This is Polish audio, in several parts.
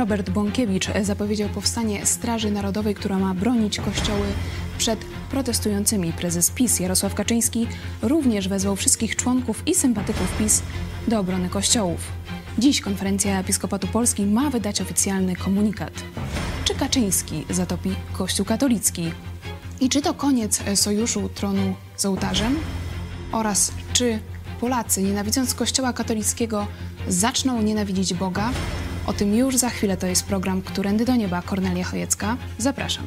Robert Bąkiewicz zapowiedział powstanie Straży Narodowej, która ma bronić kościoły przed protestującymi. Prezes PiS Jarosław Kaczyński również wezwał wszystkich członków i sympatyków PiS do obrony kościołów. Dziś konferencja Episkopatu Polski ma wydać oficjalny komunikat. Czy Kaczyński zatopi Kościół katolicki? I czy to koniec sojuszu tronu z ołtarzem? Oraz czy Polacy, nienawidząc Kościoła katolickiego, zaczną nienawidzić Boga? O tym już za chwilę to jest program Którędy do Nieba Kornelia Chojecka. Zapraszam.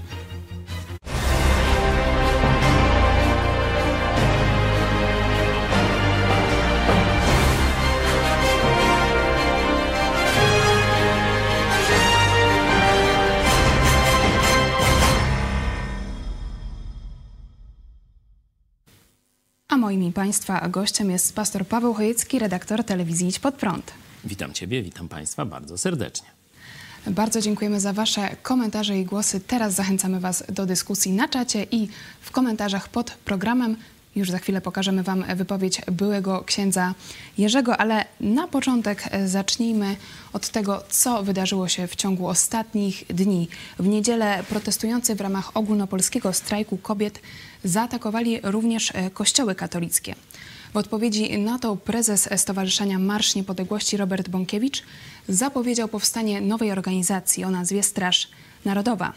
A moim Państwa gościem jest pastor Paweł Chojecki, redaktor telewizji Idź Pod Prąd. Witam Ciebie, witam Państwa bardzo serdecznie. Bardzo dziękujemy za Wasze komentarze i głosy. Teraz zachęcamy Was do dyskusji na czacie i w komentarzach pod programem. Już za chwilę pokażemy Wam wypowiedź byłego księdza Jerzego, ale na początek zacznijmy od tego, co wydarzyło się w ciągu ostatnich dni. W niedzielę protestujący w ramach ogólnopolskiego strajku kobiet zaatakowali również kościoły katolickie. W odpowiedzi na to prezes Stowarzyszenia Marsz Niepodległości Robert Bąkiewicz zapowiedział powstanie nowej organizacji o nazwie Straż Narodowa,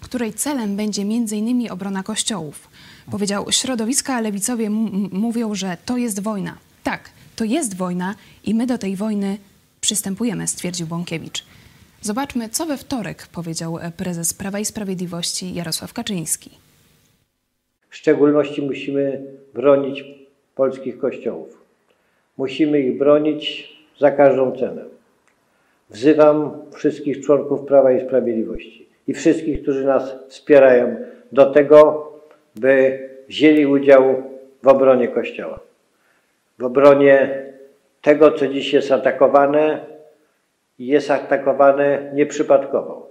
której celem będzie m.in. obrona kościołów. Powiedział, środowiska lewicowie mówią, że to jest wojna. Tak, to jest wojna i my do tej wojny przystępujemy, stwierdził Bąkiewicz. Zobaczmy, co we wtorek powiedział prezes Prawa i Sprawiedliwości Jarosław Kaczyński. W szczególności musimy bronić polskich kościołów. Musimy ich bronić za każdą cenę. Wzywam wszystkich członków Prawa i Sprawiedliwości i wszystkich, którzy nas wspierają, do tego, by wzięli udział w obronie Kościoła. W obronie tego, co dziś jest atakowane i jest atakowane nieprzypadkowo.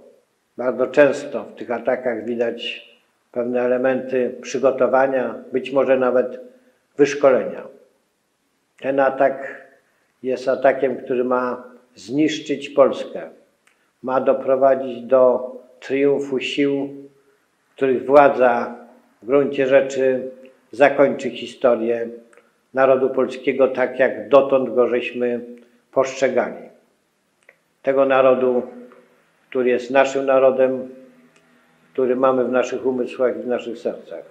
Bardzo często w tych atakach widać pewne elementy przygotowania, być może nawet wyszkolenia. Ten atak jest atakiem, który ma zniszczyć Polskę, ma doprowadzić do triumfu sił, których władza w gruncie rzeczy zakończy historię narodu polskiego tak, jak dotąd go żeśmy postrzegali. Tego narodu, który jest naszym narodem, który mamy w naszych umysłach i w naszych sercach,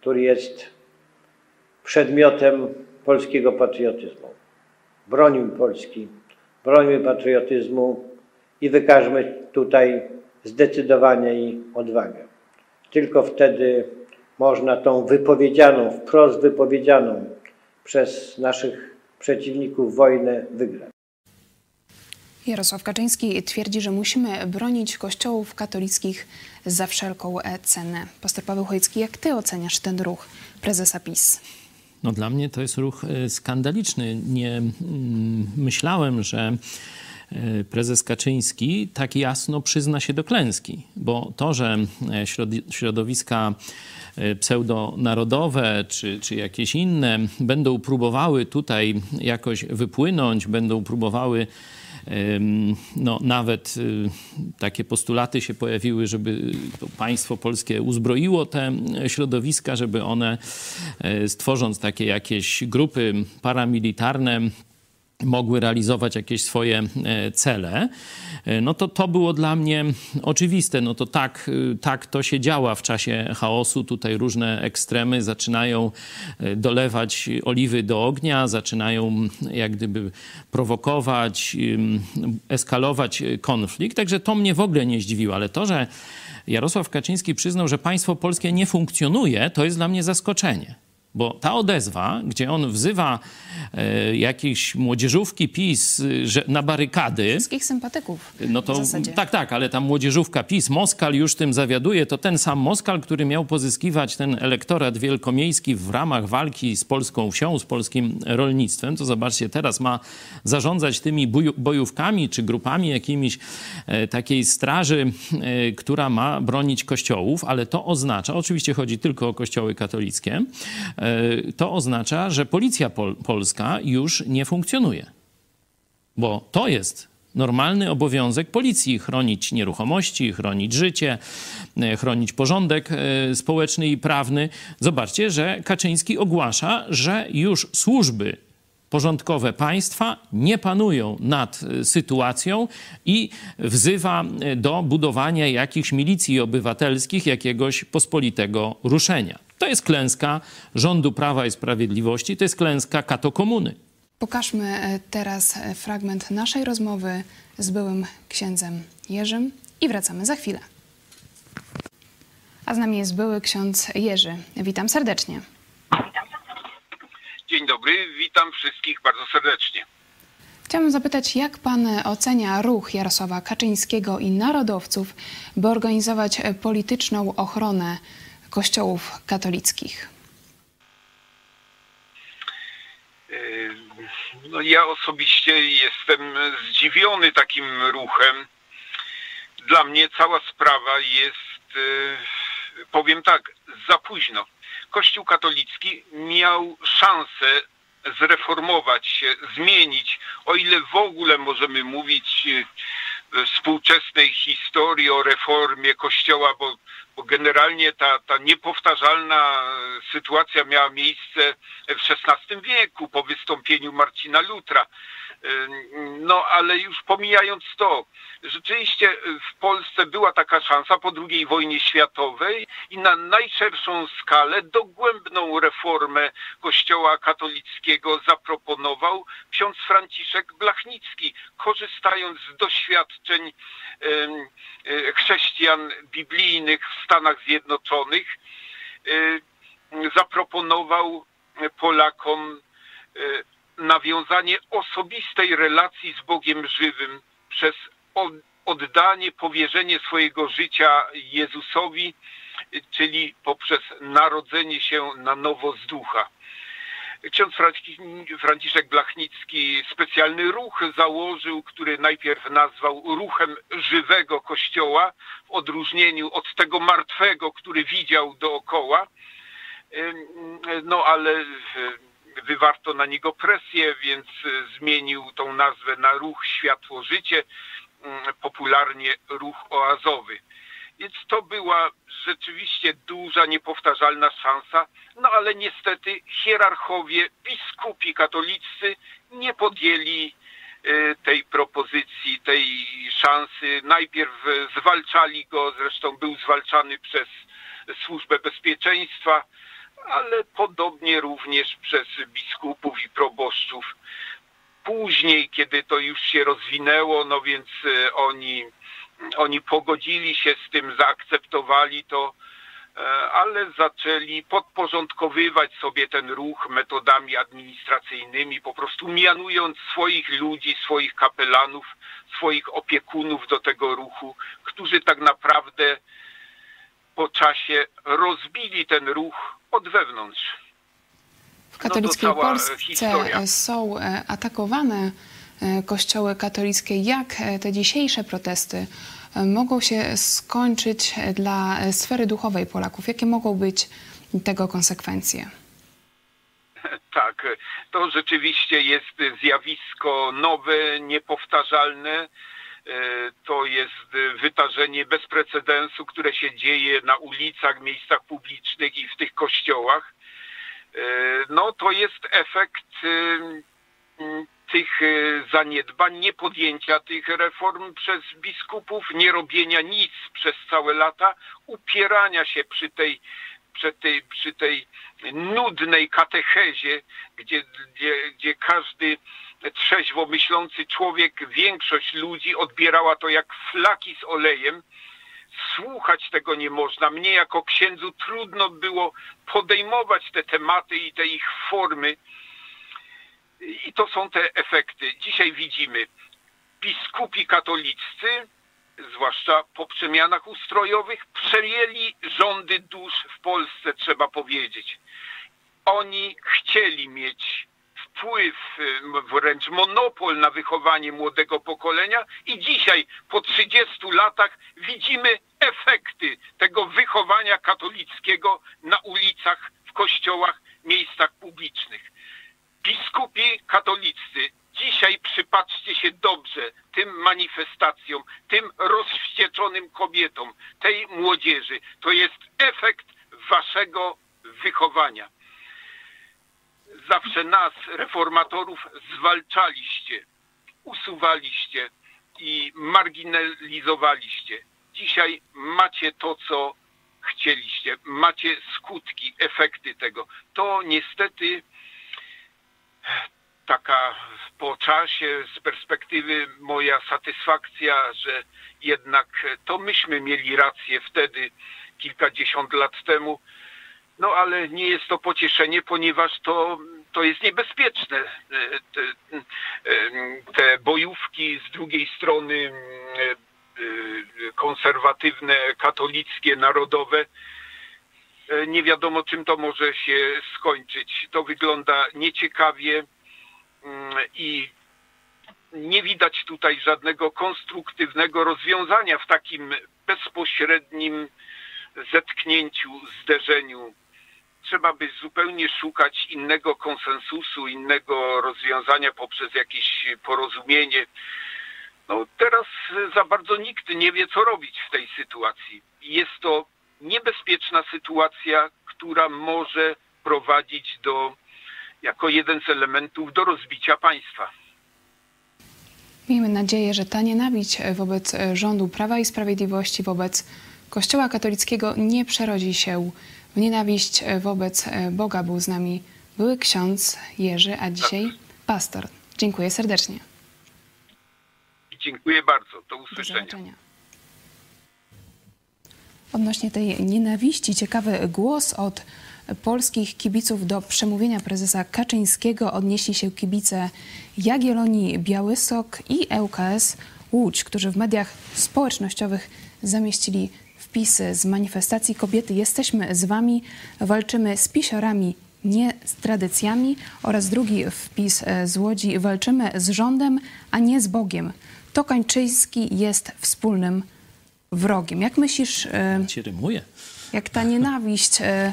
który jest przedmiotem polskiego patriotyzmu. Bronimy Polski, bronimy patriotyzmu i wykażmy tutaj zdecydowanie i odwagę. Tylko wtedy można tą wypowiedzianą, wprost wypowiedzianą przez naszych przeciwników wojnę wygrać. Jarosław Kaczyński twierdzi, że musimy bronić kościołów katolickich za wszelką cenę. Pastor Paweł Chojecki, jak ty oceniasz ten ruch prezesa PiS? No dla mnie to jest ruch skandaliczny. Nie mm, myślałem, że prezes Kaczyński tak jasno przyzna się do klęski, bo to, że środowiska pseudonarodowe czy, czy jakieś inne będą próbowały tutaj jakoś wypłynąć, będą próbowały no, nawet takie postulaty się pojawiły, żeby państwo polskie uzbroiło te środowiska, żeby one stworząc takie jakieś grupy paramilitarne, mogły realizować jakieś swoje cele, no to to było dla mnie oczywiste. No to tak, tak to się działa w czasie chaosu. Tutaj różne ekstremy zaczynają dolewać oliwy do ognia, zaczynają jak gdyby prowokować, eskalować konflikt. Także to mnie w ogóle nie zdziwiło, ale to, że Jarosław Kaczyński przyznał, że państwo polskie nie funkcjonuje, to jest dla mnie zaskoczenie. Bo ta odezwa, gdzie on wzywa e, jakieś młodzieżówki PiS że, na barykady. Wszystkich sympatyków. No to tak, tak, ale ta młodzieżówka PiS, Moskal już tym zawiaduje. To ten sam Moskal, który miał pozyskiwać ten elektorat wielkomiejski w ramach walki z polską wsią, z polskim rolnictwem. To zobaczcie, teraz ma zarządzać tymi bojówkami czy grupami jakimiś e, takiej straży, e, która ma bronić kościołów, ale to oznacza, oczywiście chodzi tylko o kościoły katolickie to oznacza, że policja pol polska już nie funkcjonuje. Bo to jest normalny obowiązek policji chronić nieruchomości, chronić życie, e, chronić porządek e, społeczny i prawny. Zobaczcie, że Kaczyński ogłasza, że już służby porządkowe państwa nie panują nad e, sytuacją i wzywa do budowania jakichś milicji obywatelskich, jakiegoś pospolitego ruszenia. To jest klęska rządu Prawa i Sprawiedliwości, to jest klęska katokomuny. Pokażmy e, teraz e, fragment naszej rozmowy z byłym księdzem Jerzym i wracamy za chwilę. A z nami jest były ksiądz Jerzy. Witam serdecznie. Dzień dobry, witam wszystkich bardzo serdecznie. Chciałabym zapytać, jak pan ocenia ruch Jarosława Kaczyńskiego i narodowców, by organizować e, polityczną ochronę kościołów katolickich? No ja osobiście jestem zdziwiony takim ruchem. Dla mnie cała sprawa jest, e, powiem tak, za późno. Kościół katolicki miał szansę zreformować się, zmienić, o ile w ogóle możemy mówić współczesnej historii o reformie Kościoła, bo, bo generalnie ta, ta niepowtarzalna sytuacja miała miejsce w XVI wieku po wystąpieniu Marcina Lutra. No ale już pomijając to, rzeczywiście w Polsce była taka szansa po II wojnie światowej i na najszerszą skalę dogłębną reformę Kościoła katolickiego zaproponował ksiądz Franciszek Blachnicki, korzystając z doświadczeń e, chrześcijan biblijnych w Stanach Zjednoczonych, e, zaproponował Polakom nawiązanie osobistej relacji z Bogiem żywym przez oddanie, powierzenie swojego życia Jezusowi, czyli poprzez narodzenie się na nowo z ducha. Ksiądz Franciszek Blachnicki specjalny ruch założył, który najpierw nazwał ruchem żywego Kościoła, w odróżnieniu od tego martwego, który widział dookoła. No ale wywarto na niego presję, więc e, zmienił tą nazwę na ruch Światło Życie, mm, popularnie ruch oazowy. Więc to była rzeczywiście duża, niepowtarzalna szansa, no ale niestety hierarchowie, biskupi katolicy nie podjęli e, tej propozycji, tej szansy. Najpierw zwalczali go, zresztą był zwalczany przez Służbę Bezpieczeństwa, ale podobnie również przez biskupów i proboszczów. Później, kiedy to już się rozwinęło, no więc e, oni, oni pogodzili się z tym, zaakceptowali to, e, ale zaczęli podporządkowywać sobie ten ruch metodami administracyjnymi, po prostu mianując swoich ludzi, swoich kapelanów, swoich opiekunów do tego ruchu, którzy tak naprawdę po czasie rozbili ten ruch od wewnątrz. W katolickiej no Polsce historia. są e, atakowane e, kościoły katolickie. Jak e, te dzisiejsze protesty mogą się skończyć dla sfery duchowej Polaków? Jakie mogą być tego konsekwencje? Tak, to rzeczywiście jest zjawisko nowe, niepowtarzalne. To jest wydarzenie bez precedensu, które się dzieje na ulicach, miejscach publicznych i w tych kościołach. E, no to jest efekt tych e, zaniedbań, niepodjęcia tych reform przez biskupów, nie robienia nic przez całe lata, upierania się przy tej, przy tej, przy tej nudnej katechezie, gdzie, gdzie, gdzie każdy trzeźwo myślący człowiek, większość ludzi odbierała to jak flaki z olejem. Słuchać tego nie można. Mnie jako księdzu trudno było podejmować te tematy i te ich formy. I to są te efekty. Dzisiaj widzimy biskupi katoliccy, zwłaszcza po przemianach ustrojowych, przejęli rządy dusz w Polsce, trzeba powiedzieć. Oni chcieli mieć wpływ, y, wręcz monopol na wychowanie młodego pokolenia i dzisiaj po 30 latach widzimy efekty tego wychowania katolickiego na ulicach, w kościołach, miejscach publicznych. Biskupi katolicy Dzisiaj przypatrzcie się dobrze tym manifestacjom, tym rozwścieczonym kobietom, tej młodzieży. To jest efekt waszego wychowania. Zawsze nas, reformatorów, zwalczaliście, usuwaliście i marginalizowaliście. Dzisiaj macie to, co chcieliście, macie skutki, efekty tego. To niestety taka po czasie, z perspektywy moja satysfakcja, że jednak to myśmy mieli rację wtedy, kilkadziesiąt lat temu. No ale nie jest to pocieszenie, ponieważ to, to jest niebezpieczne. Te, te bojówki z drugiej strony konserwatywne, katolickie, narodowe, nie wiadomo czym to może się skończyć. To wygląda nieciekawie i nie widać tutaj żadnego konstruktywnego rozwiązania w takim bezpośrednim zetknięciu, zderzeniu. Trzeba by zupełnie szukać innego konsensusu, innego rozwiązania poprzez jakieś porozumienie. No teraz za bardzo nikt nie wie, co robić w tej sytuacji. Jest to niebezpieczna sytuacja, która może prowadzić do jako jeden z elementów do rozbicia państwa. Miejmy nadzieję, że ta nienawiść wobec rządu Prawa i Sprawiedliwości, wobec Kościoła katolickiego nie przerodzi się w nienawiść wobec Boga. Był z nami były ksiądz Jerzy, a dzisiaj pastor. Dziękuję serdecznie. Dziękuję bardzo. Do Do usłyszenia. zobaczenia. Odnośnie tej nienawiści, ciekawy głos od polskich kibiców do przemówienia prezesa Kaczyńskiego odnieśli się kibice Jagiellonii Białystok i ŁKS Łódź, którzy w mediach społecznościowych zamieścili wpisy z manifestacji kobiety Jesteśmy z wami, walczymy z pisiorami, nie z tradycjami oraz drugi wpis e, z Łodzi walczymy z rządem, a nie z Bogiem. To Kaczyński jest wspólnym wrogiem. Jak myślisz, e, Ci rymuje. jak ta nienawiść e,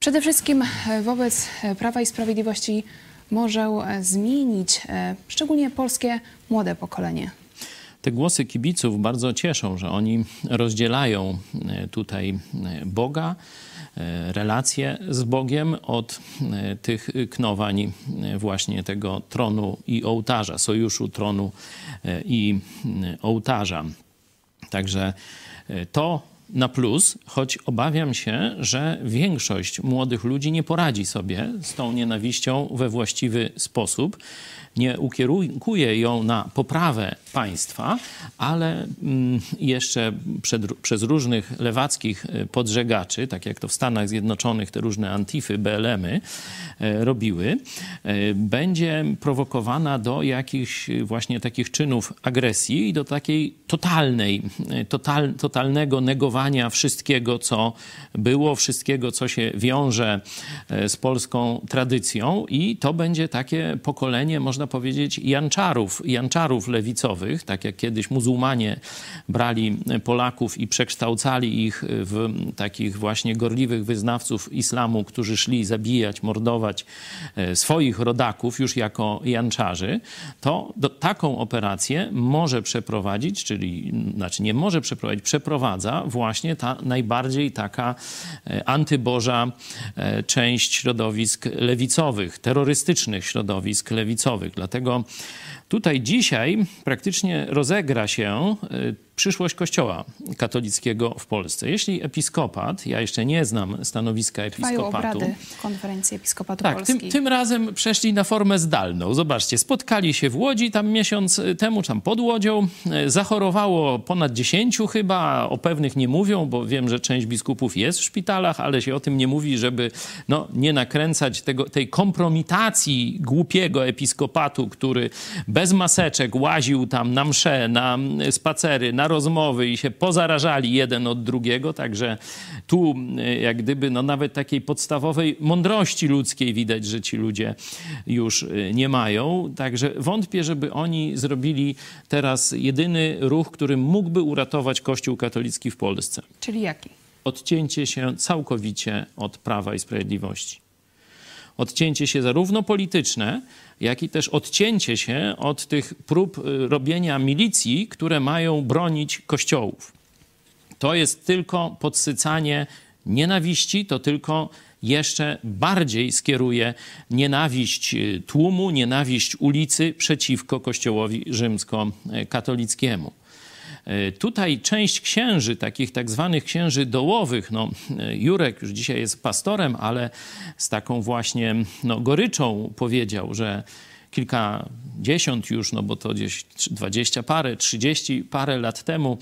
przede wszystkim wobec Prawa i Sprawiedliwości może zmienić szczególnie polskie młode pokolenie? Te głosy kibiców bardzo cieszą, że oni rozdzielają e, tutaj e, Boga, e, relacje z Bogiem od tych knowań właśnie tego tronu i ołtarza, sojuszu tronu i ołtarza. Także to na plus, choć obawiam się, że większość młodych ludzi nie poradzi sobie z tą nienawiścią we właściwy sposób. Nie ukierunkuje ją na poprawę państwa, ale mm, jeszcze przed, przez różnych lewackich e, podżegaczy, tak jak to w Stanach Zjednoczonych te różne antify, BLM-y e, robiły, e, będzie prowokowana do jakichś właśnie takich czynów agresji i do takiej totalnej, total, totalnego negowania wszystkiego, co było, wszystkiego, co się wiąże e, z polską tradycją. I to będzie takie pokolenie, można powiedzieć, janczarów, janczarów lewicowych, tak jak kiedyś muzułmanie brali Polaków i przekształcali ich w takich właśnie gorliwych wyznawców islamu, którzy szli zabijać, mordować e, swoich rodaków już jako janczarzy, to do, taką operację może przeprowadzić, czyli znaczy nie może przeprowadzić, przeprowadza właśnie ta najbardziej taka e, antyboża e, część środowisk lewicowych, terrorystycznych środowisk lewicowych. Dlatego tutaj dzisiaj praktycznie rozegra się e, przyszłość Kościoła katolickiego w Polsce. Jeśli episkopat, ja jeszcze nie znam stanowiska Trwają episkopatu, obrady konferencji Episkopatu tak, Polski. tym, tym razem przeszli na formę zdalną. Zobaczcie, spotkali się w Łodzi tam miesiąc temu, czy tam pod Łodzią. E, Zachorowało ponad dziesięciu chyba, o pewnych nie mówią, bo wiem, że część biskupów jest w szpitalach, ale się o tym nie mówi, żeby no, nie nakręcać tego, tej kompromitacji głupiego episkopatu, który bez maseczek łaził tam na msze, na spacery, na rozmowy i się pozarażali jeden od drugiego, także tu e, jak gdyby no nawet takiej podstawowej mądrości ludzkiej widać, że ci ludzie już e, nie mają. Także wątpię, żeby oni zrobili teraz jedyny ruch, który mógłby uratować Kościół katolicki w Polsce. Czyli jaki? Odcięcie się całkowicie od Prawa i Sprawiedliwości. Odcięcie się zarówno polityczne, jak i też odcięcie się od tych prób y, robienia milicji, które mają bronić kościołów. To jest tylko podsycanie nienawiści, to tylko jeszcze bardziej skieruje nienawiść y, tłumu, nienawiść ulicy przeciwko Kościołowi rzymskokatolickiemu. Y, tutaj część księży, takich tak zwanych księży dołowych, no, y, Jurek już dzisiaj jest pastorem, ale z taką właśnie no, goryczą powiedział, że kilkadziesiąt już, no bo to gdzieś dwadzieścia parę, trzydzieści parę lat temu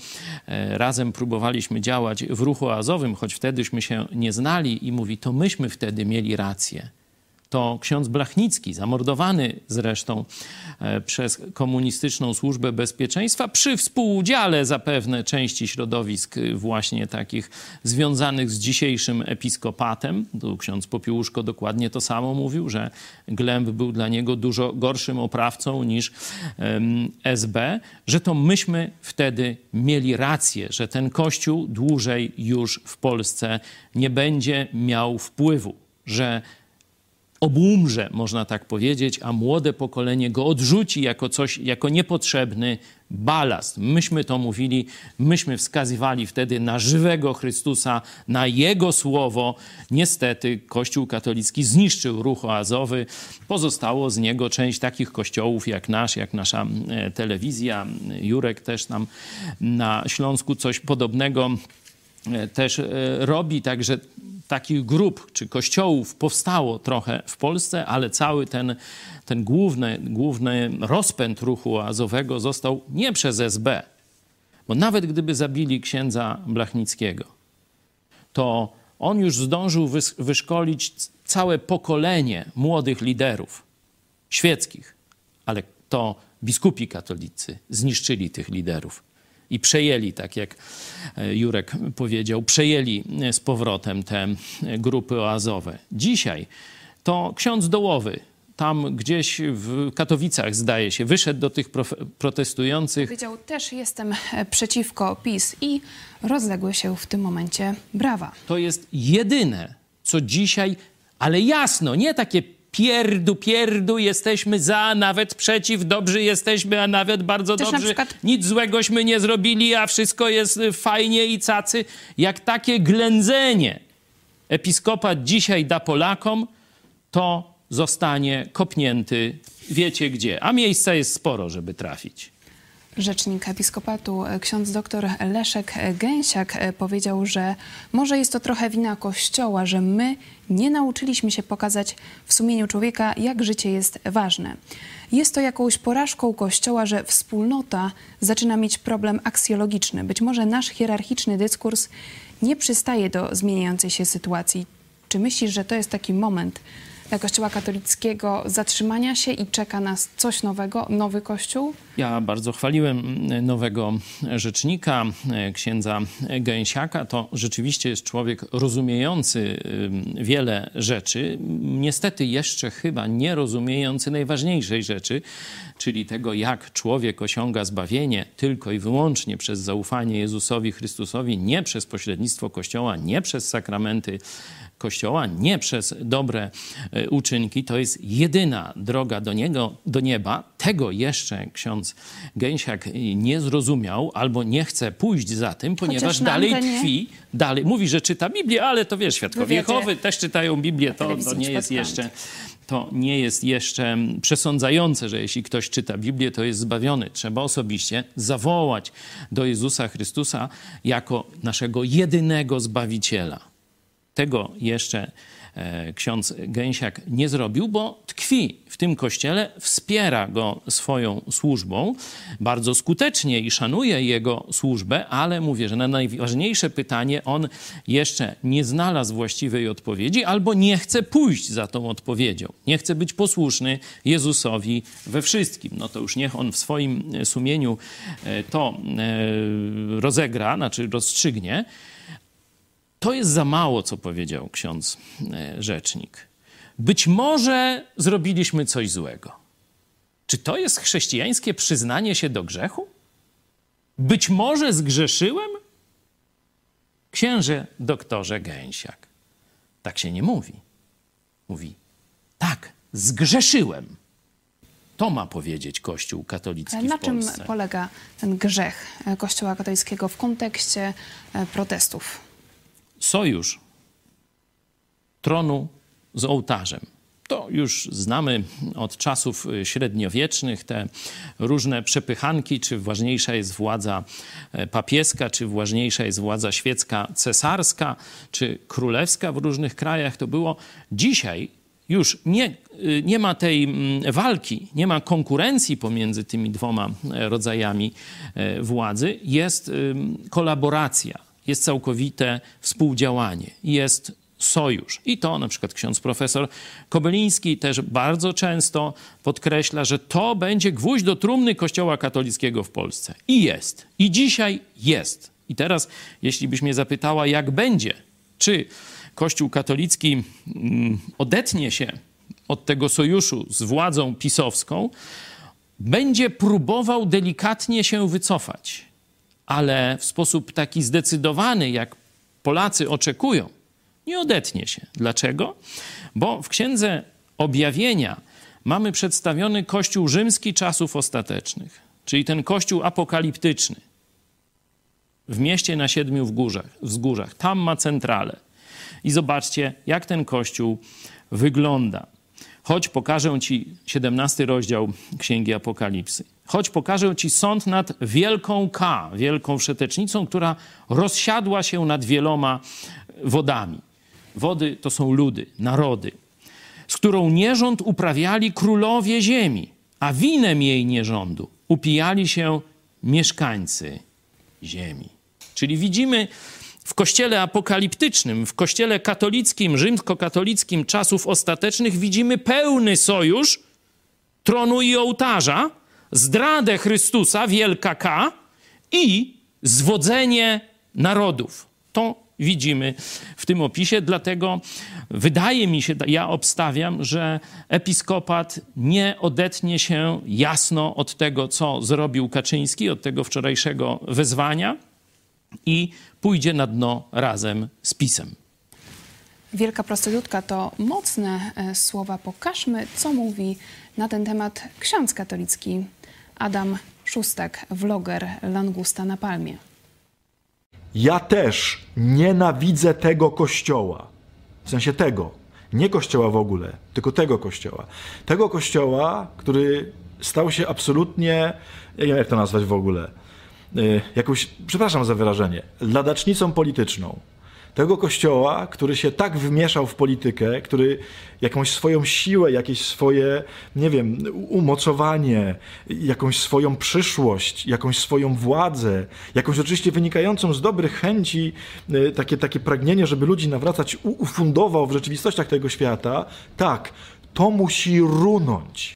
e, razem próbowaliśmy działać w ruchu azowym, choć wtedyśmy się nie znali i mówi, to myśmy wtedy mieli rację to ksiądz Blachnicki, zamordowany zresztą e, przez komunistyczną służbę bezpieczeństwa, przy współudziale zapewne części środowisk e, właśnie takich związanych z dzisiejszym episkopatem. Tu ksiądz Popiłuszko dokładnie to samo mówił, że Glemb był dla niego dużo gorszym oprawcą niż SB, że to myśmy wtedy mieli rację, że ten kościół dłużej już w Polsce nie będzie miał wpływu, że obłumrze, można tak powiedzieć, a młode pokolenie go odrzuci jako coś, jako niepotrzebny balast. Myśmy to mówili, myśmy wskazywali wtedy na żywego Chrystusa, na Jego słowo. Niestety Kościół katolicki zniszczył ruch oazowy. Pozostało z niego część takich kościołów jak nasz, jak nasza e, telewizja. Jurek też nam na Śląsku coś podobnego też e, robi, także takich grup czy kościołów powstało trochę w Polsce, ale cały ten, ten główny, główny rozpęd ruchu azowego został nie przez SB, bo nawet gdyby zabili księdza Blachnickiego, to on już zdążył wyszkolić całe pokolenie młodych liderów świeckich, ale to biskupi katolicy zniszczyli tych liderów i przejęli, tak jak e, Jurek powiedział, przejęli e, z powrotem te e, grupy oazowe. Dzisiaj to ksiądz dołowy tam gdzieś w Katowicach, zdaje się, wyszedł do tych protestujących. Powiedział, też jestem przeciwko PiS i rozległy się w tym momencie brawa. To jest jedyne, co dzisiaj, ale jasno, nie takie pierdu, pierdu, jesteśmy za, nawet przeciw, dobrzy jesteśmy, a nawet bardzo Też dobrzy. Przykład... Nic złegośmy nie zrobili, a wszystko jest y, fajnie i cacy. Jak takie ględzenie episkopat dzisiaj da Polakom, to zostanie kopnięty wiecie gdzie. A miejsca jest sporo, żeby trafić. Rzecznik episkopatu ksiądz dr Leszek Gęsiak powiedział, że może jest to trochę wina Kościoła, że my nie nauczyliśmy się pokazać w sumieniu człowieka, jak życie jest ważne. Jest to jakąś porażką Kościoła, że wspólnota zaczyna mieć problem aksjologiczny. Być może nasz hierarchiczny dyskurs nie przystaje do zmieniającej się sytuacji. Czy myślisz, że to jest taki moment, Kościoła katolickiego zatrzymania się i czeka nas coś nowego, nowy Kościół? Ja bardzo chwaliłem nowego rzecznika, księdza Gęsiaka. To rzeczywiście jest człowiek rozumiejący wiele rzeczy. Niestety jeszcze chyba nie rozumiejący najważniejszej rzeczy, czyli tego, jak człowiek osiąga zbawienie tylko i wyłącznie przez zaufanie Jezusowi Chrystusowi, nie przez pośrednictwo Kościoła, nie przez sakramenty Kościoła, nie przez dobre e, uczynki. To jest jedyna droga do, niego, do nieba. Tego jeszcze ksiądz Gęsiak nie zrozumiał albo nie chce pójść za tym, ponieważ dalej tkwi, dalej mówi, że czyta Biblię, ale to wiesz, świadkowie Jehowy też czytają Biblię, to, to nie jest jeszcze to nie jest jeszcze przesądzające, że jeśli ktoś czyta Biblię, to jest zbawiony. Trzeba osobiście zawołać do Jezusa Chrystusa jako naszego jedynego Zbawiciela. Tego jeszcze e, ksiądz Gęsiak nie zrobił, bo tkwi w tym kościele, wspiera go swoją służbą bardzo skutecznie i szanuje jego służbę, ale mówię, że na najważniejsze pytanie on jeszcze nie znalazł właściwej odpowiedzi albo nie chce pójść za tą odpowiedzią. Nie chce być posłuszny Jezusowi we wszystkim. No to już niech on w swoim sumieniu e, to e, rozegra, znaczy rozstrzygnie. To jest za mało, co powiedział ksiądz e, rzecznik. Być może zrobiliśmy coś złego. Czy to jest chrześcijańskie przyznanie się do grzechu? Być może zgrzeszyłem? Księże doktorze Gęsiak. Tak się nie mówi. Mówi, Tak, zgrzeszyłem. To ma powiedzieć Kościół katolicki Ale na w czym Polsce. polega ten grzech Kościoła katolickiego w kontekście e, protestów? Sojusz tronu z ołtarzem. To już znamy od czasów średniowiecznych, te różne przepychanki, czy ważniejsza jest władza e, papieska, czy ważniejsza jest władza świecka cesarska, czy królewska w różnych krajach. To było dzisiaj już nie, y, nie ma tej mm, walki, nie ma konkurencji pomiędzy tymi dwoma e, rodzajami e, władzy, jest kolaboracja, jest całkowite współdziałanie, jest sojusz. I to na przykład ksiądz profesor Kobeliński też bardzo często podkreśla, że to będzie gwóźdź do trumny Kościoła katolickiego w Polsce. I jest. I dzisiaj jest. I teraz, jeśli byś mnie zapytała, jak będzie, czy Kościół katolicki mm, odetnie się od tego sojuszu z władzą pisowską, będzie próbował delikatnie się wycofać, ale w sposób taki zdecydowany, jak Polacy oczekują, nie odetnie się. Dlaczego? Bo w księdze objawienia mamy przedstawiony Kościół rzymski czasów ostatecznych, czyli ten Kościół apokaliptyczny w mieście na siedmiu wzgórzach. wzgórzach. Tam ma centralę. I zobaczcie, jak ten Kościół wygląda. Choć pokażę ci 17 rozdział Księgi Apokalipsy. Choć pokażę ci sąd nad wielką K, wielką wszetecznicą, która rozsiadła się nad wieloma wodami. Wody to są ludy, narody, z którą nierząd uprawiali królowie ziemi, a winem jej nierządu upijali się mieszkańcy ziemi. Czyli widzimy w kościele apokaliptycznym, w kościele katolickim, rzymskokatolickim czasów ostatecznych, widzimy pełny sojusz tronu i ołtarza, zdradę Chrystusa, wielka K i zwodzenie narodów. To widzimy w tym opisie, dlatego wydaje mi się, ja obstawiam, że episkopat nie odetnie się jasno od tego, co zrobił Kaczyński, od tego wczorajszego wezwania i pójdzie na dno razem z pisem. Wielka prostytutka to mocne e, słowa. Pokażmy, co mówi na ten temat ksiądz katolicki Adam Szustak, vloger Langusta na Palmie. Ja też nienawidzę tego kościoła. W sensie tego. Nie kościoła w ogóle, tylko tego kościoła. Tego kościoła, który stał się absolutnie, ja nie wiem jak to nazwać w ogóle, jakąś, przepraszam za wyrażenie, ladacznicą polityczną. Tego kościoła, który się tak wmieszał w politykę, który jakąś swoją siłę, jakieś swoje, nie wiem, umocowanie, jakąś swoją przyszłość, jakąś swoją władzę, jakąś oczywiście wynikającą z dobrych chęci, y, takie, takie pragnienie, żeby ludzi nawracać, ufundował w rzeczywistościach tego świata, tak, to musi runąć.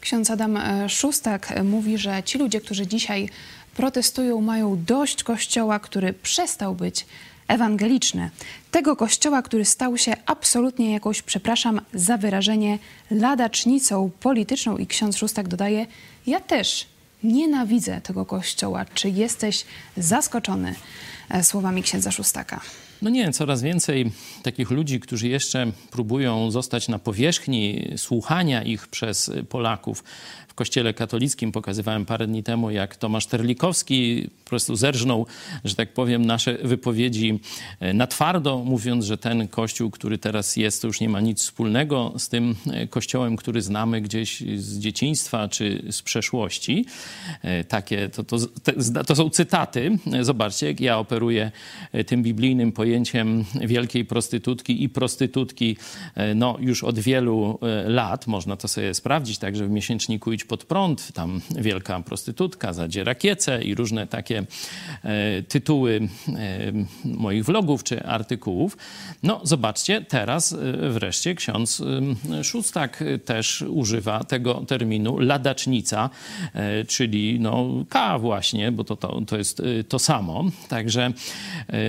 Ksiądz Adam e, Szustak e, mówi, że ci ludzie, którzy dzisiaj protestują, mają dość kościoła, który przestał być ewangeliczny. Tego kościoła, który stał się absolutnie jakąś, przepraszam za wyrażenie, ladacznicą polityczną. I ksiądz Szustak dodaje, ja też nienawidzę tego kościoła. Czy jesteś zaskoczony e, słowami księdza Szustaka? No nie, coraz więcej takich ludzi, którzy jeszcze próbują zostać na powierzchni słuchania ich przez Polaków. W kościele katolickim pokazywałem parę dni temu, jak Tomasz Terlikowski po prostu zerżnął, że tak powiem, nasze wypowiedzi na twardo, mówiąc, że ten kościół, który teraz jest, to już nie ma nic wspólnego z tym kościołem, który znamy gdzieś z dzieciństwa czy z przeszłości. E, Takie, to, to, te- to są cytaty. Zobaczcie, jak ja operuję tym biblijnym pojęciem wielkiej prostytutki i prostytutki e, no, już od wielu e, lat. Można to sobie sprawdzić także w miesięczniku Idź pod prąd. Tam wielka prostytutka zadziera kiece i różne takie e, tytuły moich vlogów czy artykułów. No zobaczcie, teraz wreszcie ksiądz Szustak e, też używa tego terminu ladacznica, czyli no K właśnie, bo to, to, to jest to samo. Także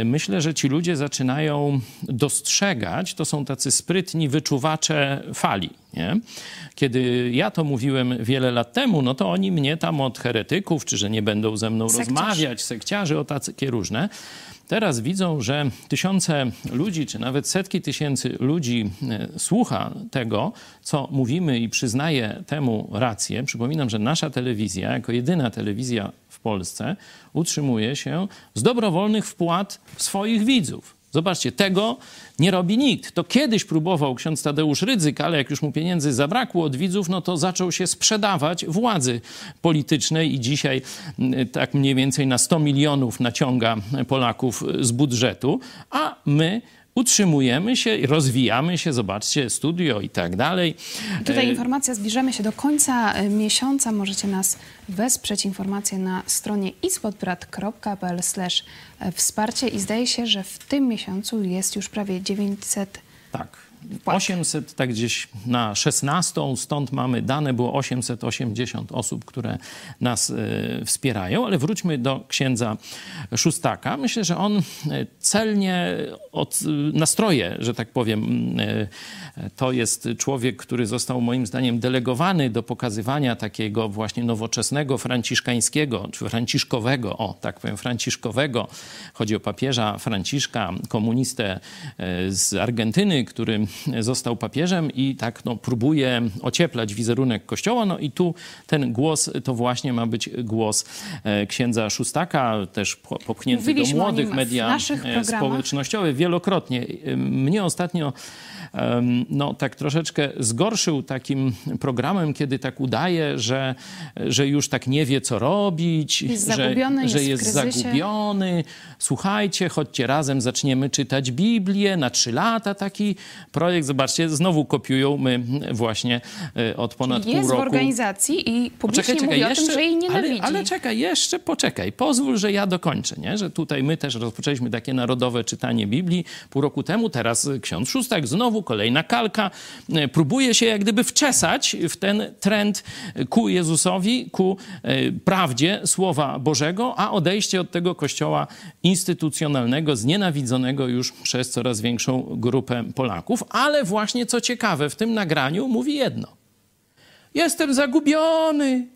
myślę, że ci ludzie zaczynają dostrzegać, to są tacy sprytni wyczuwacze fali. Nie? Kiedy ja to mówiłem wiele lat temu, no to oni mnie tam od heretyków, czy że nie będą ze mną Sekciarz. rozmawiać, sekciarzy, o takie różne. Teraz widzą, że tysiące ludzi, czy nawet setki tysięcy ludzi e, słucha tego, co mówimy i przyznaje temu rację. Przypominam, że nasza telewizja, jako jedyna telewizja w Polsce, utrzymuje się z dobrowolnych wpłat swoich widzów. Zobaczcie, tego nie robi nikt. To kiedyś próbował ksiądz Tadeusz Rydzyk, ale jak już mu pieniędzy zabrakło od widzów, no to zaczął się sprzedawać władzy politycznej i dzisiaj mm, tak mniej więcej na 100 milionów naciąga Polaków z budżetu, a my utrzymujemy się, rozwijamy się, zobaczcie, studio i tak dalej. Tutaj E, informacja, zbliżamy się do końca e, miesiąca. Możecie nas wesprzeć. Informacje na stronie ispodbrat.pl e, wsparcie i zdaje się, że w tym miesiącu jest już prawie 900 Tak. Wpłat. 800, tak gdzieś na 16, stąd mamy dane, było 880 osób, które nas e, wspierają, ale wróćmy do księdza Szóstaka. Myślę, że on e, celnie od, nastroje, że tak powiem, e, to jest człowiek, który został moim zdaniem delegowany do pokazywania takiego właśnie nowoczesnego franciszkańskiego, czy franciszkowego, o tak powiem, franciszkowego. Chodzi o papieża Franciszka, komunistę e, z Argentyny, który został papieżem i tak no, próbuje ocieplać wizerunek Kościoła. No i tu ten głos to właśnie ma być głos e, księdza Szóstaka, też po- popchnięty do Mówiliśmy o młodych media e, społecznościowe wielokrotnie. E, Mnie ostatnio no, tak troszeczkę zgorszył takim programem, kiedy tak udaje, że, że już tak nie wie, co robić, Jest że, zagubiony, że jest jest zagubiony. Słuchajcie, chodźcie razem, zaczniemy czytać Biblię. Na trzy lata taki projekt. Zobaczcie, znowu kopiują. My właśnie e, od ponad jest pół w roku... organizacji i publicznie mówi o tym, że jej nienawidzi. Ale, ale czekaj, jeszcze poczekaj. Pozwól, że ja dokończę, nie? Że tutaj my też rozpoczęliśmy takie narodowe czytanie Biblii pół roku temu. Teraz ksiądz Szóstak znowu, kolejna kalka. E, Próbuje się jak gdyby wczesać w ten trend ku Jezusowi, ku e, prawdzie Słowa Bożego, a odejście od tego kościoła instytucjonalnego, znienawidzonego już przez coraz większą grupę Polaków. Ale właśnie co ciekawe, w tym nagraniu mówi jedno. Jestem zagubiony.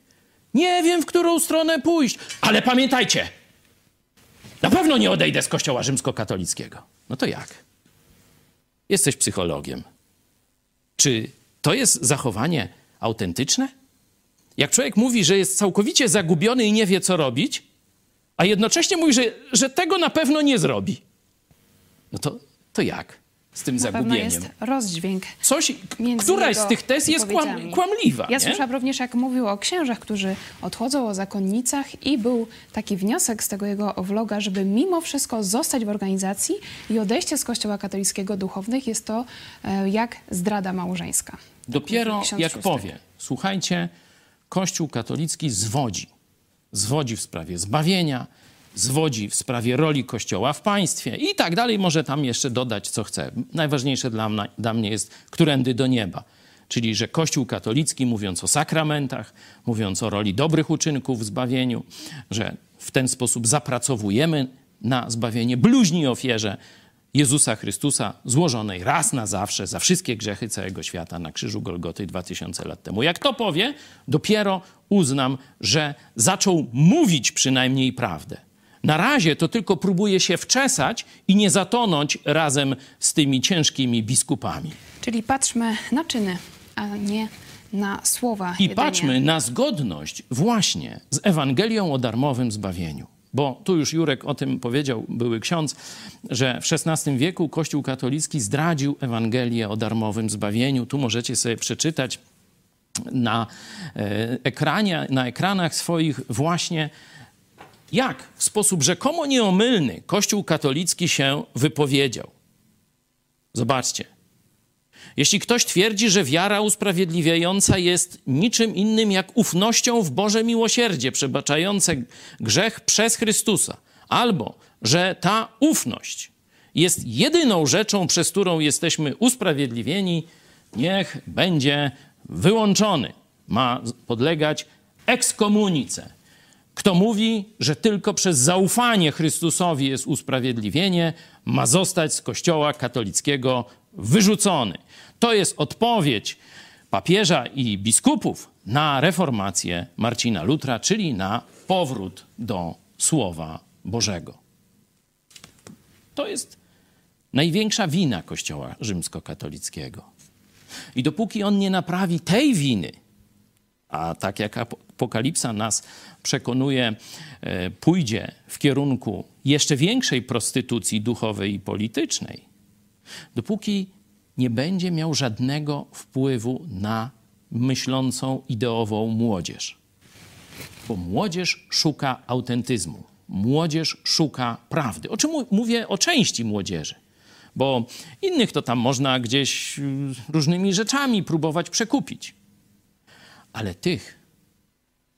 Nie wiem, w którą stronę pójść. Ale pamiętajcie, na pewno nie odejdę z kościoła rzymskokatolickiego. No to jak? Jesteś psychologiem. Czy to jest zachowanie autentyczne? Jak człowiek mówi, że jest całkowicie zagubiony i nie wie, co robić, a jednocześnie mówi, że, że tego na pewno nie zrobi. No to, to jak z tym Na zagubieniem? jest rozdźwięk. Coś, któraś z tych tez jest kłam, kłamliwa. Ja nie? słyszałam również, jak mówił o księżach, którzy odchodzą, o zakonnicach i był taki wniosek z tego jego vloga, żeby mimo wszystko zostać w organizacji i odejście z kościoła katolickiego duchownych jest to e, jak zdrada małżeńska. Dopiero jak powie, słuchajcie, Kościół katolicki zwodzi. Zwodzi w sprawie zbawienia, zwodzi w sprawie roli Kościoła w państwie i tak dalej. Może tam jeszcze dodać, co chce. Najważniejsze dla, dla mnie jest, którędy do nieba. Czyli, że Kościół katolicki, mówiąc o sakramentach, mówiąc o roli dobrych uczynków w zbawieniu, że w ten sposób zapracowujemy na zbawienie bluźni ofierze Jezusa Chrystusa, złożonej raz na zawsze za wszystkie grzechy całego świata na krzyżu Golgoty 2000 lat temu. Jak to powie, dopiero uznam, że zaczął mówić przynajmniej prawdę. Na razie to tylko próbuje się wczesać i nie zatonąć razem z tymi ciężkimi biskupami. Czyli patrzmy na czyny, a nie na słowa. I jedynie. patrzmy na zgodność właśnie z Ewangelią o darmowym zbawieniu. Bo tu już Jurek o tym powiedział, były ksiądz, że w XVI wieku Kościół katolicki zdradził Ewangelię o darmowym zbawieniu. Tu możecie sobie przeczytać na e, ekranie, na ekranach swoich właśnie jak w sposób rzekomo nieomylny Kościół katolicki się wypowiedział. Zobaczcie. Jeśli ktoś twierdzi, że wiara usprawiedliwiająca jest niczym innym jak ufnością w Boże miłosierdzie przebaczające grzech przez Chrystusa, albo że ta ufność jest jedyną rzeczą, przez którą jesteśmy usprawiedliwieni, niech będzie wyłączony. Ma podlegać ekskomunice. Kto mówi, że tylko przez zaufanie Chrystusowi jest usprawiedliwienie, ma zostać z Kościoła katolickiego wyrzucony. To jest odpowiedź papieża i biskupów na reformację Marcina Lutra, czyli na powrót do Słowa Bożego. To jest największa wina Kościoła rzymskokatolickiego. I dopóki on nie naprawi tej winy, a tak jak Apokalipsa nas przekonuje, e, pójdzie w kierunku jeszcze większej prostytucji duchowej i politycznej, dopóki nie będzie miał żadnego wpływu na myślącą ideową młodzież. Bo młodzież szuka autentyzmu, młodzież szuka prawdy. O czym mówię o części młodzieży? Bo innych to tam można gdzieś y, różnymi rzeczami próbować przekupić. Ale tych,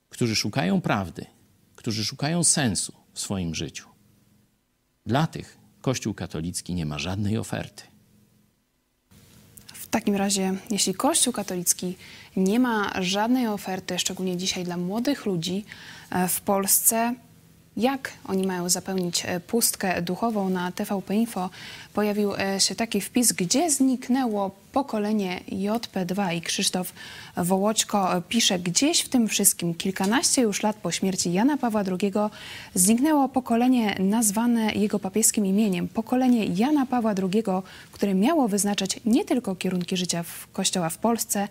którzy szukają prawdy, którzy szukają sensu w swoim życiu, dla tych Kościół katolicki nie ma żadnej oferty. W takim razie, jeśli Kościół katolicki nie ma żadnej oferty, szczególnie dzisiaj dla młodych ludzi e, w Polsce, jak oni mają zapełnić e, pustkę duchową na TVP Info, pojawił e, się taki wpis, gdzie zniknęło pokolenie JP2 i Krzysztof Wołoczko. E, pisze, gdzieś w tym wszystkim, kilkanaście już lat po śmierci Jana Pawła II zniknęło pokolenie nazwane jego papieskim imieniem, pokolenie Jana Pawła II, które miało wyznaczać nie tylko kierunki życia w Kościoła w Polsce,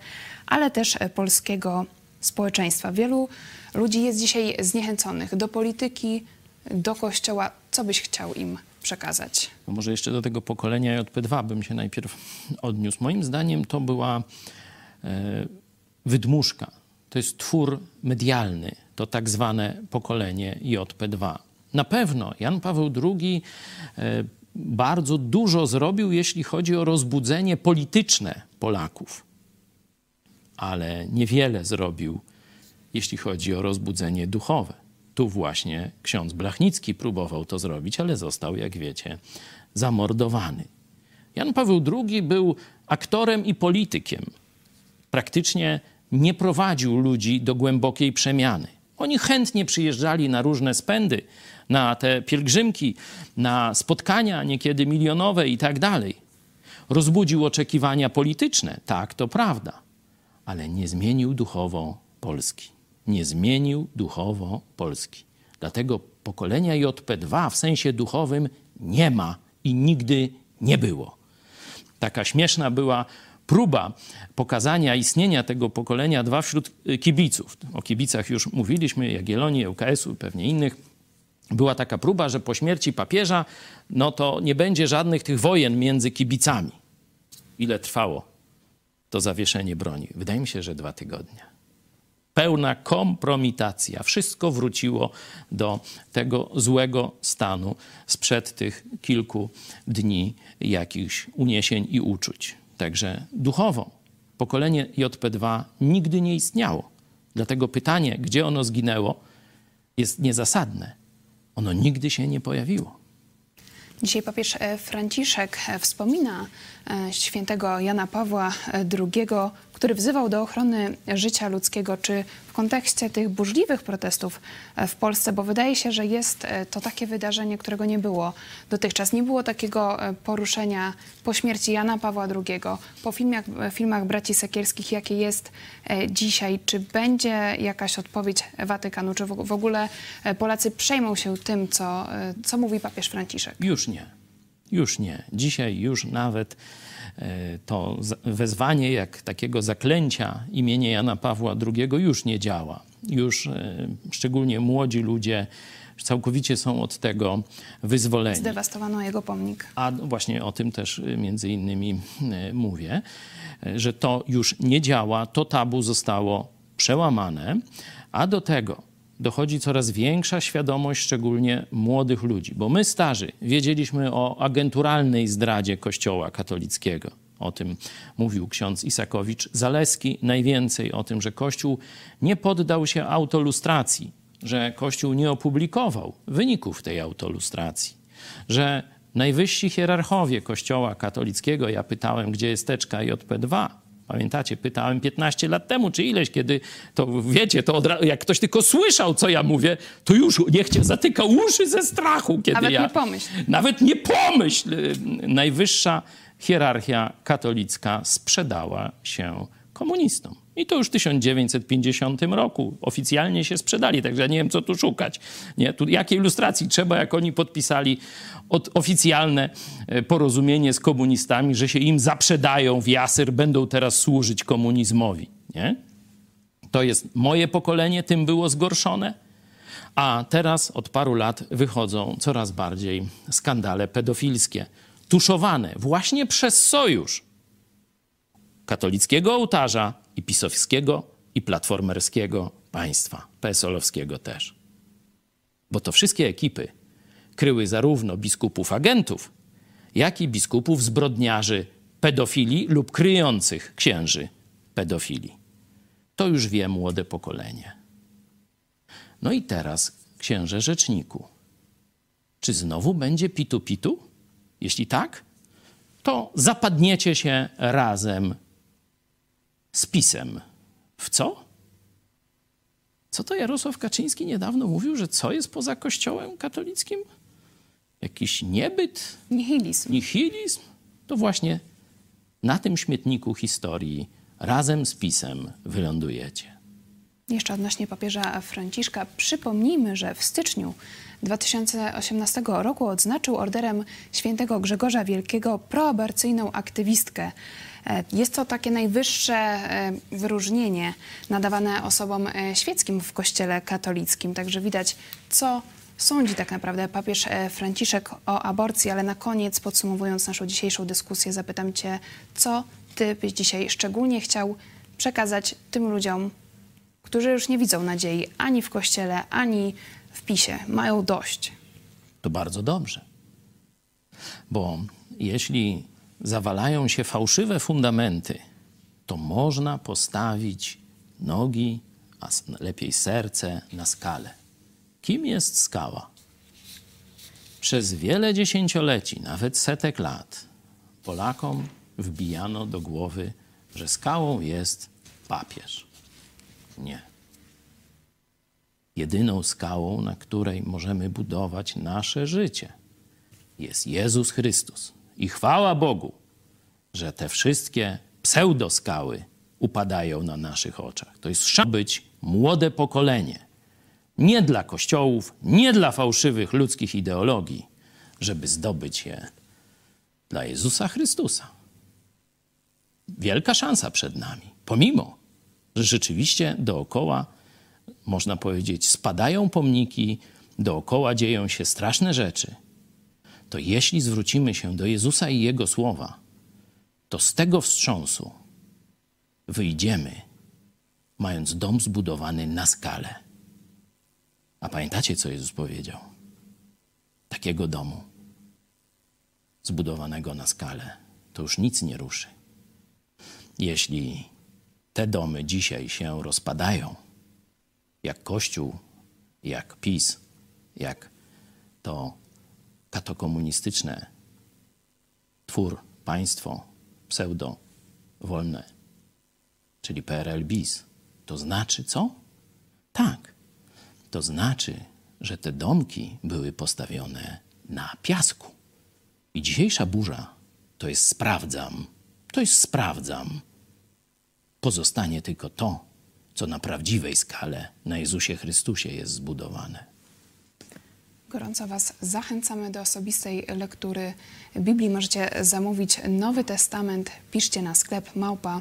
ale też polskiego społeczeństwa. Wielu ludzi jest dzisiaj zniechęconych do polityki, do kościoła. Co byś chciał im przekazać? No może jeszcze do tego pokolenia JP2 bym się najpierw odniósł. Moim zdaniem to była e, wydmuszka. To jest twór medialny, to tak zwane pokolenie JP2. Na pewno Jan Paweł II e, bardzo dużo zrobił, jeśli chodzi o rozbudzenie polityczne Polaków ale niewiele zrobił, jeśli chodzi o rozbudzenie duchowe. Tu właśnie ksiądz Blachnicki próbował to zrobić, ale został, jak wiecie, zamordowany. Jan Paweł II był aktorem i politykiem. Praktycznie nie prowadził ludzi do głębokiej przemiany. Oni chętnie przyjeżdżali na różne spędy, na te pielgrzymki, na spotkania niekiedy milionowe i tak dalej. Rozbudził oczekiwania polityczne, tak, to prawda ale nie zmienił duchowo Polski. Nie zmienił duchowo Polski. Dlatego pokolenia JP2 w sensie duchowym nie ma i nigdy nie było. Taka śmieszna była próba pokazania istnienia tego pokolenia dwa wśród y, kibiców. O kibicach już mówiliśmy, Jagiellonii, UKS-u, pewnie innych. Była taka próba, że po śmierci papieża, no to nie będzie żadnych tych wojen między kibicami. Ile trwało? To zawieszenie broni? Wydaje mi się, że dwa tygodnie. Pełna kompromitacja. Wszystko wróciło do tego złego stanu sprzed tych kilku dni jakichś uniesień i uczuć. Także duchowo pokolenie JP2 nigdy nie istniało. Dlatego pytanie, gdzie ono zginęło, jest niezasadne. Ono nigdy się nie pojawiło. Dzisiaj papież e, Franciszek e, wspomina e, świętego Jana Pawła II, który wzywał do ochrony życia ludzkiego, czy kontekście tych burzliwych protestów w Polsce, bo wydaje się, że jest to takie wydarzenie, którego nie było dotychczas. Nie było takiego poruszenia po śmierci Jana Pawła II, po filmach, filmach braci Sekielskich, jakie jest dzisiaj. Czy będzie jakaś odpowiedź Watykanu, czy w ogóle Polacy przejmą się tym, co, co mówi papież Franciszek? Już nie. Już nie. Dzisiaj już nawet e, to wezwanie jak takiego zaklęcia imienia Jana Pawła II już nie działa. Już e, szczególnie młodzi ludzie całkowicie są od tego wyzwoleni. Zdewastowano jego pomnik. A właśnie o tym też e, między innymi mówię, że to już nie działa, to tabu zostało przełamane, a do tego dochodzi coraz większa świadomość, szczególnie młodych ludzi, bo my, starzy, wiedzieliśmy o agenturalnej zdradzie Kościoła katolickiego. O tym mówił ksiądz Isakowicz Zaleski, najwięcej o tym, że Kościół nie poddał się autolustracji, że Kościół nie opublikował wyników tej autolustracji, że najwyżsi hierarchowie Kościoła katolickiego, ja pytałem, gdzie jest teczka JP2, Pamiętacie, pytałem 15 lat temu, czy ileś, kiedy to wiecie, to jak ktoś tylko słyszał, co ja mówię, to już niech zatyka uszy ze strachu, kiedy Nawet ja... nie pomyśl. Nawet nie pomyśl. Najwyższa hierarchia katolicka sprzedała się komunistom. I to już w 1950 roku oficjalnie się sprzedali, także nie wiem, co tu szukać. Nie? Tu jakiej ilustracji trzeba, jak oni podpisali od, oficjalne e, porozumienie z komunistami, że się im zaprzedają w jasyr, będą teraz służyć komunizmowi. Nie? To jest moje pokolenie, tym było zgorszone. A teraz od paru lat wychodzą coraz bardziej skandale pedofilskie, tuszowane właśnie przez sojusz katolickiego ołtarza i pisowskiego i platformerskiego państwa, PSL-owskiego też. Bo to wszystkie ekipy kryły zarówno biskupów agentów, jak i biskupów zbrodniarzy pedofili lub kryjących księży pedofili. To już wie młode pokolenie. No i teraz, księże rzeczniku, czy znowu będzie pitu-pitu? Jeśli tak, to zapadniecie się razem z pisem. W co? Co to Jarosław Kaczyński niedawno mówił, że co jest poza Kościołem katolickim? Jakiś niebyt? Nihilizm. Nihilizm? To właśnie na tym śmietniku historii razem z pisem wylądujecie. Jeszcze odnośnie papieża Franciszka, przypomnijmy, że w styczniu 2018 roku odznaczył orderem świętego Grzegorza Wielkiego proaborcyjną aktywistkę. E, Jest to takie najwyższe e, wyróżnienie nadawane osobom e, świeckim w kościele katolickim. Także widać, co sądzi tak naprawdę papież Franciszek o aborcji. Ale na koniec, podsumowując naszą dzisiejszą dyskusję, zapytam Cię, co Ty byś dzisiaj szczególnie chciał przekazać tym ludziom, którzy już nie widzą nadziei ani w kościele, ani w PiSie. Mają dość. To bardzo dobrze. Bo jeśli zawalają się fałszywe fundamenty, to można postawić nogi, a lepiej serce na skalę. Kim jest skała? Przez wiele dziesięcioleci, nawet setek lat, Polakom wbijano do głowy, że skałą jest papież. Nie. Jedyną skałą, na której możemy budować nasze życie, jest Jezus Chrystus. I chwała Bogu, że te wszystkie pseudoskały upadają na naszych oczach. To jest szansa być młode pokolenie. Nie dla kościołów, nie dla fałszywych ludzkich ideologii, żeby zdobyć je dla Jezusa Chrystusa. Wielka szansa przed nami, pomimo, rzeczywiście dookoła, można powiedzieć, spadają pomniki, dookoła dzieją się straszne rzeczy, to jeśli zwrócimy się do Jezusa i Jego słowa, to z tego wstrząsu wyjdziemy, mając dom zbudowany na skalę. A pamiętacie, co Jezus powiedział? Takiego domu zbudowanego na skalę to już nic nie ruszy. Jeśli te domy dzisiaj się rozpadają, jak Kościół, jak PiS, jak to katokomunistyczne twór, państwo pseudo-wolne, czyli PRL bis, to znaczy co? Tak, to znaczy, że te domki były postawione na piasku. I dzisiejsza burza to jest sprawdzam, to jest sprawdzam. Pozostanie tylko to, co na prawdziwej skale na Jezusie Chrystusie jest zbudowane. Gorąco Was zachęcamy do osobistej lektury Biblii. Możecie zamówić Nowy Testament. Piszcie na sklep małpa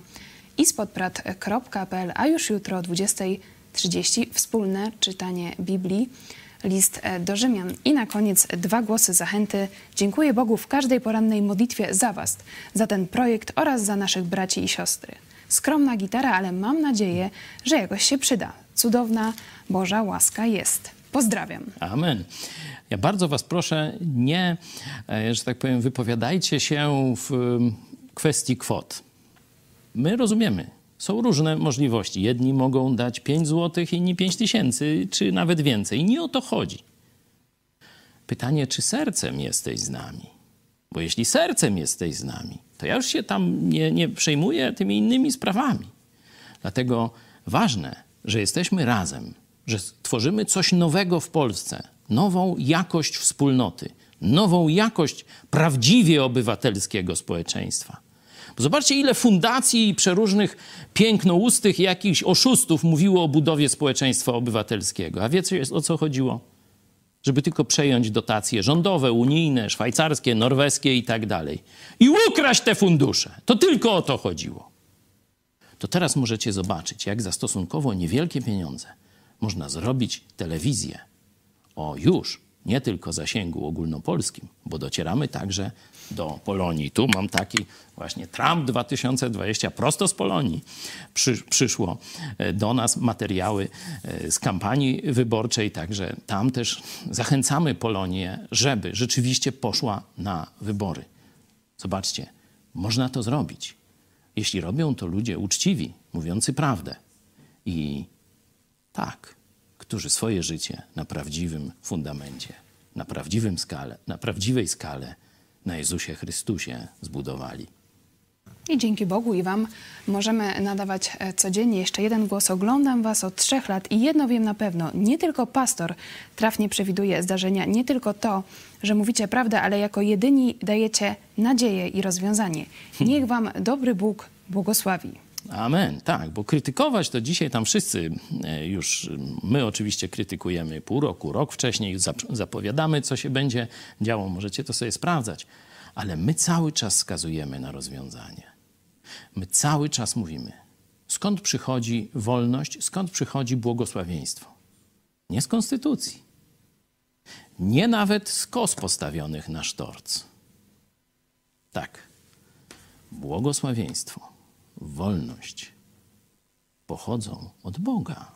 ispodprat.pl, a już jutro o 20.30 wspólne czytanie Biblii. List e, do Rzymian. I na koniec dwa głosy zachęty. Dziękuję Bogu w każdej porannej modlitwie za Was, za ten projekt oraz za naszych braci i siostry. Skromna gitara, ale mam nadzieję, że jakoś się przyda. Cudowna Boża łaska jest. Pozdrawiam. Amen. Ja bardzo Was proszę, nie, e, że tak powiem, wypowiadajcie się w kwestii kwot. My rozumiemy, są różne możliwości. Jedni mogą dać 5 zł, inni 5 tysięcy, czy nawet więcej. Nie o to chodzi. Pytanie, czy sercem jesteś z nami? Bo jeśli sercem jesteś z nami, to ja już się tam nie, nie przejmuję tymi innymi sprawami. Dlatego ważne, że jesteśmy razem, że tworzymy coś nowego w Polsce, nową jakość wspólnoty, nową jakość prawdziwie obywatelskiego społeczeństwa. Zobaczcie, ile fundacji i przeróżnych pięknoustych jakichś oszustów mówiło o budowie społeczeństwa obywatelskiego. A wiecie, o co chodziło? Żeby tylko przejąć dotacje rządowe, unijne, szwajcarskie, norweskie i tak dalej. I ukraść te fundusze. To tylko o to chodziło. To teraz możecie zobaczyć, jak za stosunkowo niewielkie pieniądze można zrobić telewizję o już nie tylko zasięgu ogólnopolskim, bo docieramy także do Polonii. Tu mam taki właśnie Trump 2020, prosto z Polonii Przy, przyszło e, do nas materiały e, z kampanii wyborczej, także tam też zachęcamy Polonię, żeby rzeczywiście poszła na wybory. Zobaczcie, można to zrobić, jeśli robią to ludzie uczciwi, mówiący prawdę i tak, którzy swoje życie na prawdziwym fundamencie, na prawdziwym skale, na prawdziwej skale, na Jezusie Chrystusie zbudowali. I dzięki Bogu i Wam możemy nadawać e, codziennie jeszcze jeden głos. Oglądam Was od trzech lat i jedno wiem na pewno. Nie tylko pastor trafnie przewiduje zdarzenia, nie tylko to, że mówicie prawdę, ale jako jedyni dajecie nadzieję i rozwiązanie. Niech Wam dobry Bóg błogosławi. Amen, tak, bo krytykować to dzisiaj tam wszyscy e, już, my oczywiście krytykujemy pół roku, rok wcześniej, zap- zapowiadamy, co się będzie działo, możecie to sobie sprawdzać, ale my cały czas wskazujemy na rozwiązanie. My cały czas mówimy, skąd przychodzi wolność, skąd przychodzi błogosławieństwo. Nie z konstytucji, nie nawet z kos postawionych na sztorc. Tak, błogosławieństwo wolność pochodzą od Boga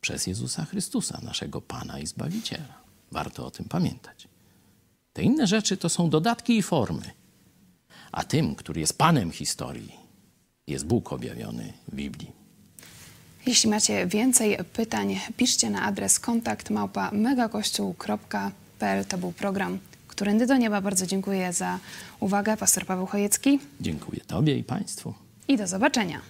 przez Jezusa Chrystusa, naszego Pana i Zbawiciela. Warto o tym pamiętać. Te inne rzeczy to są dodatki i formy, a tym, który jest Panem historii, jest Bóg objawiony w Biblii. Jeśli macie więcej pytań, piszcie na adres kontakt małpa megakościół.pl. To był program Którędy do Nieba. Bardzo dziękuję za uwagę. Pastor Paweł Chojecki Dziękuję Tobie i Państwu. i do zobaczenia.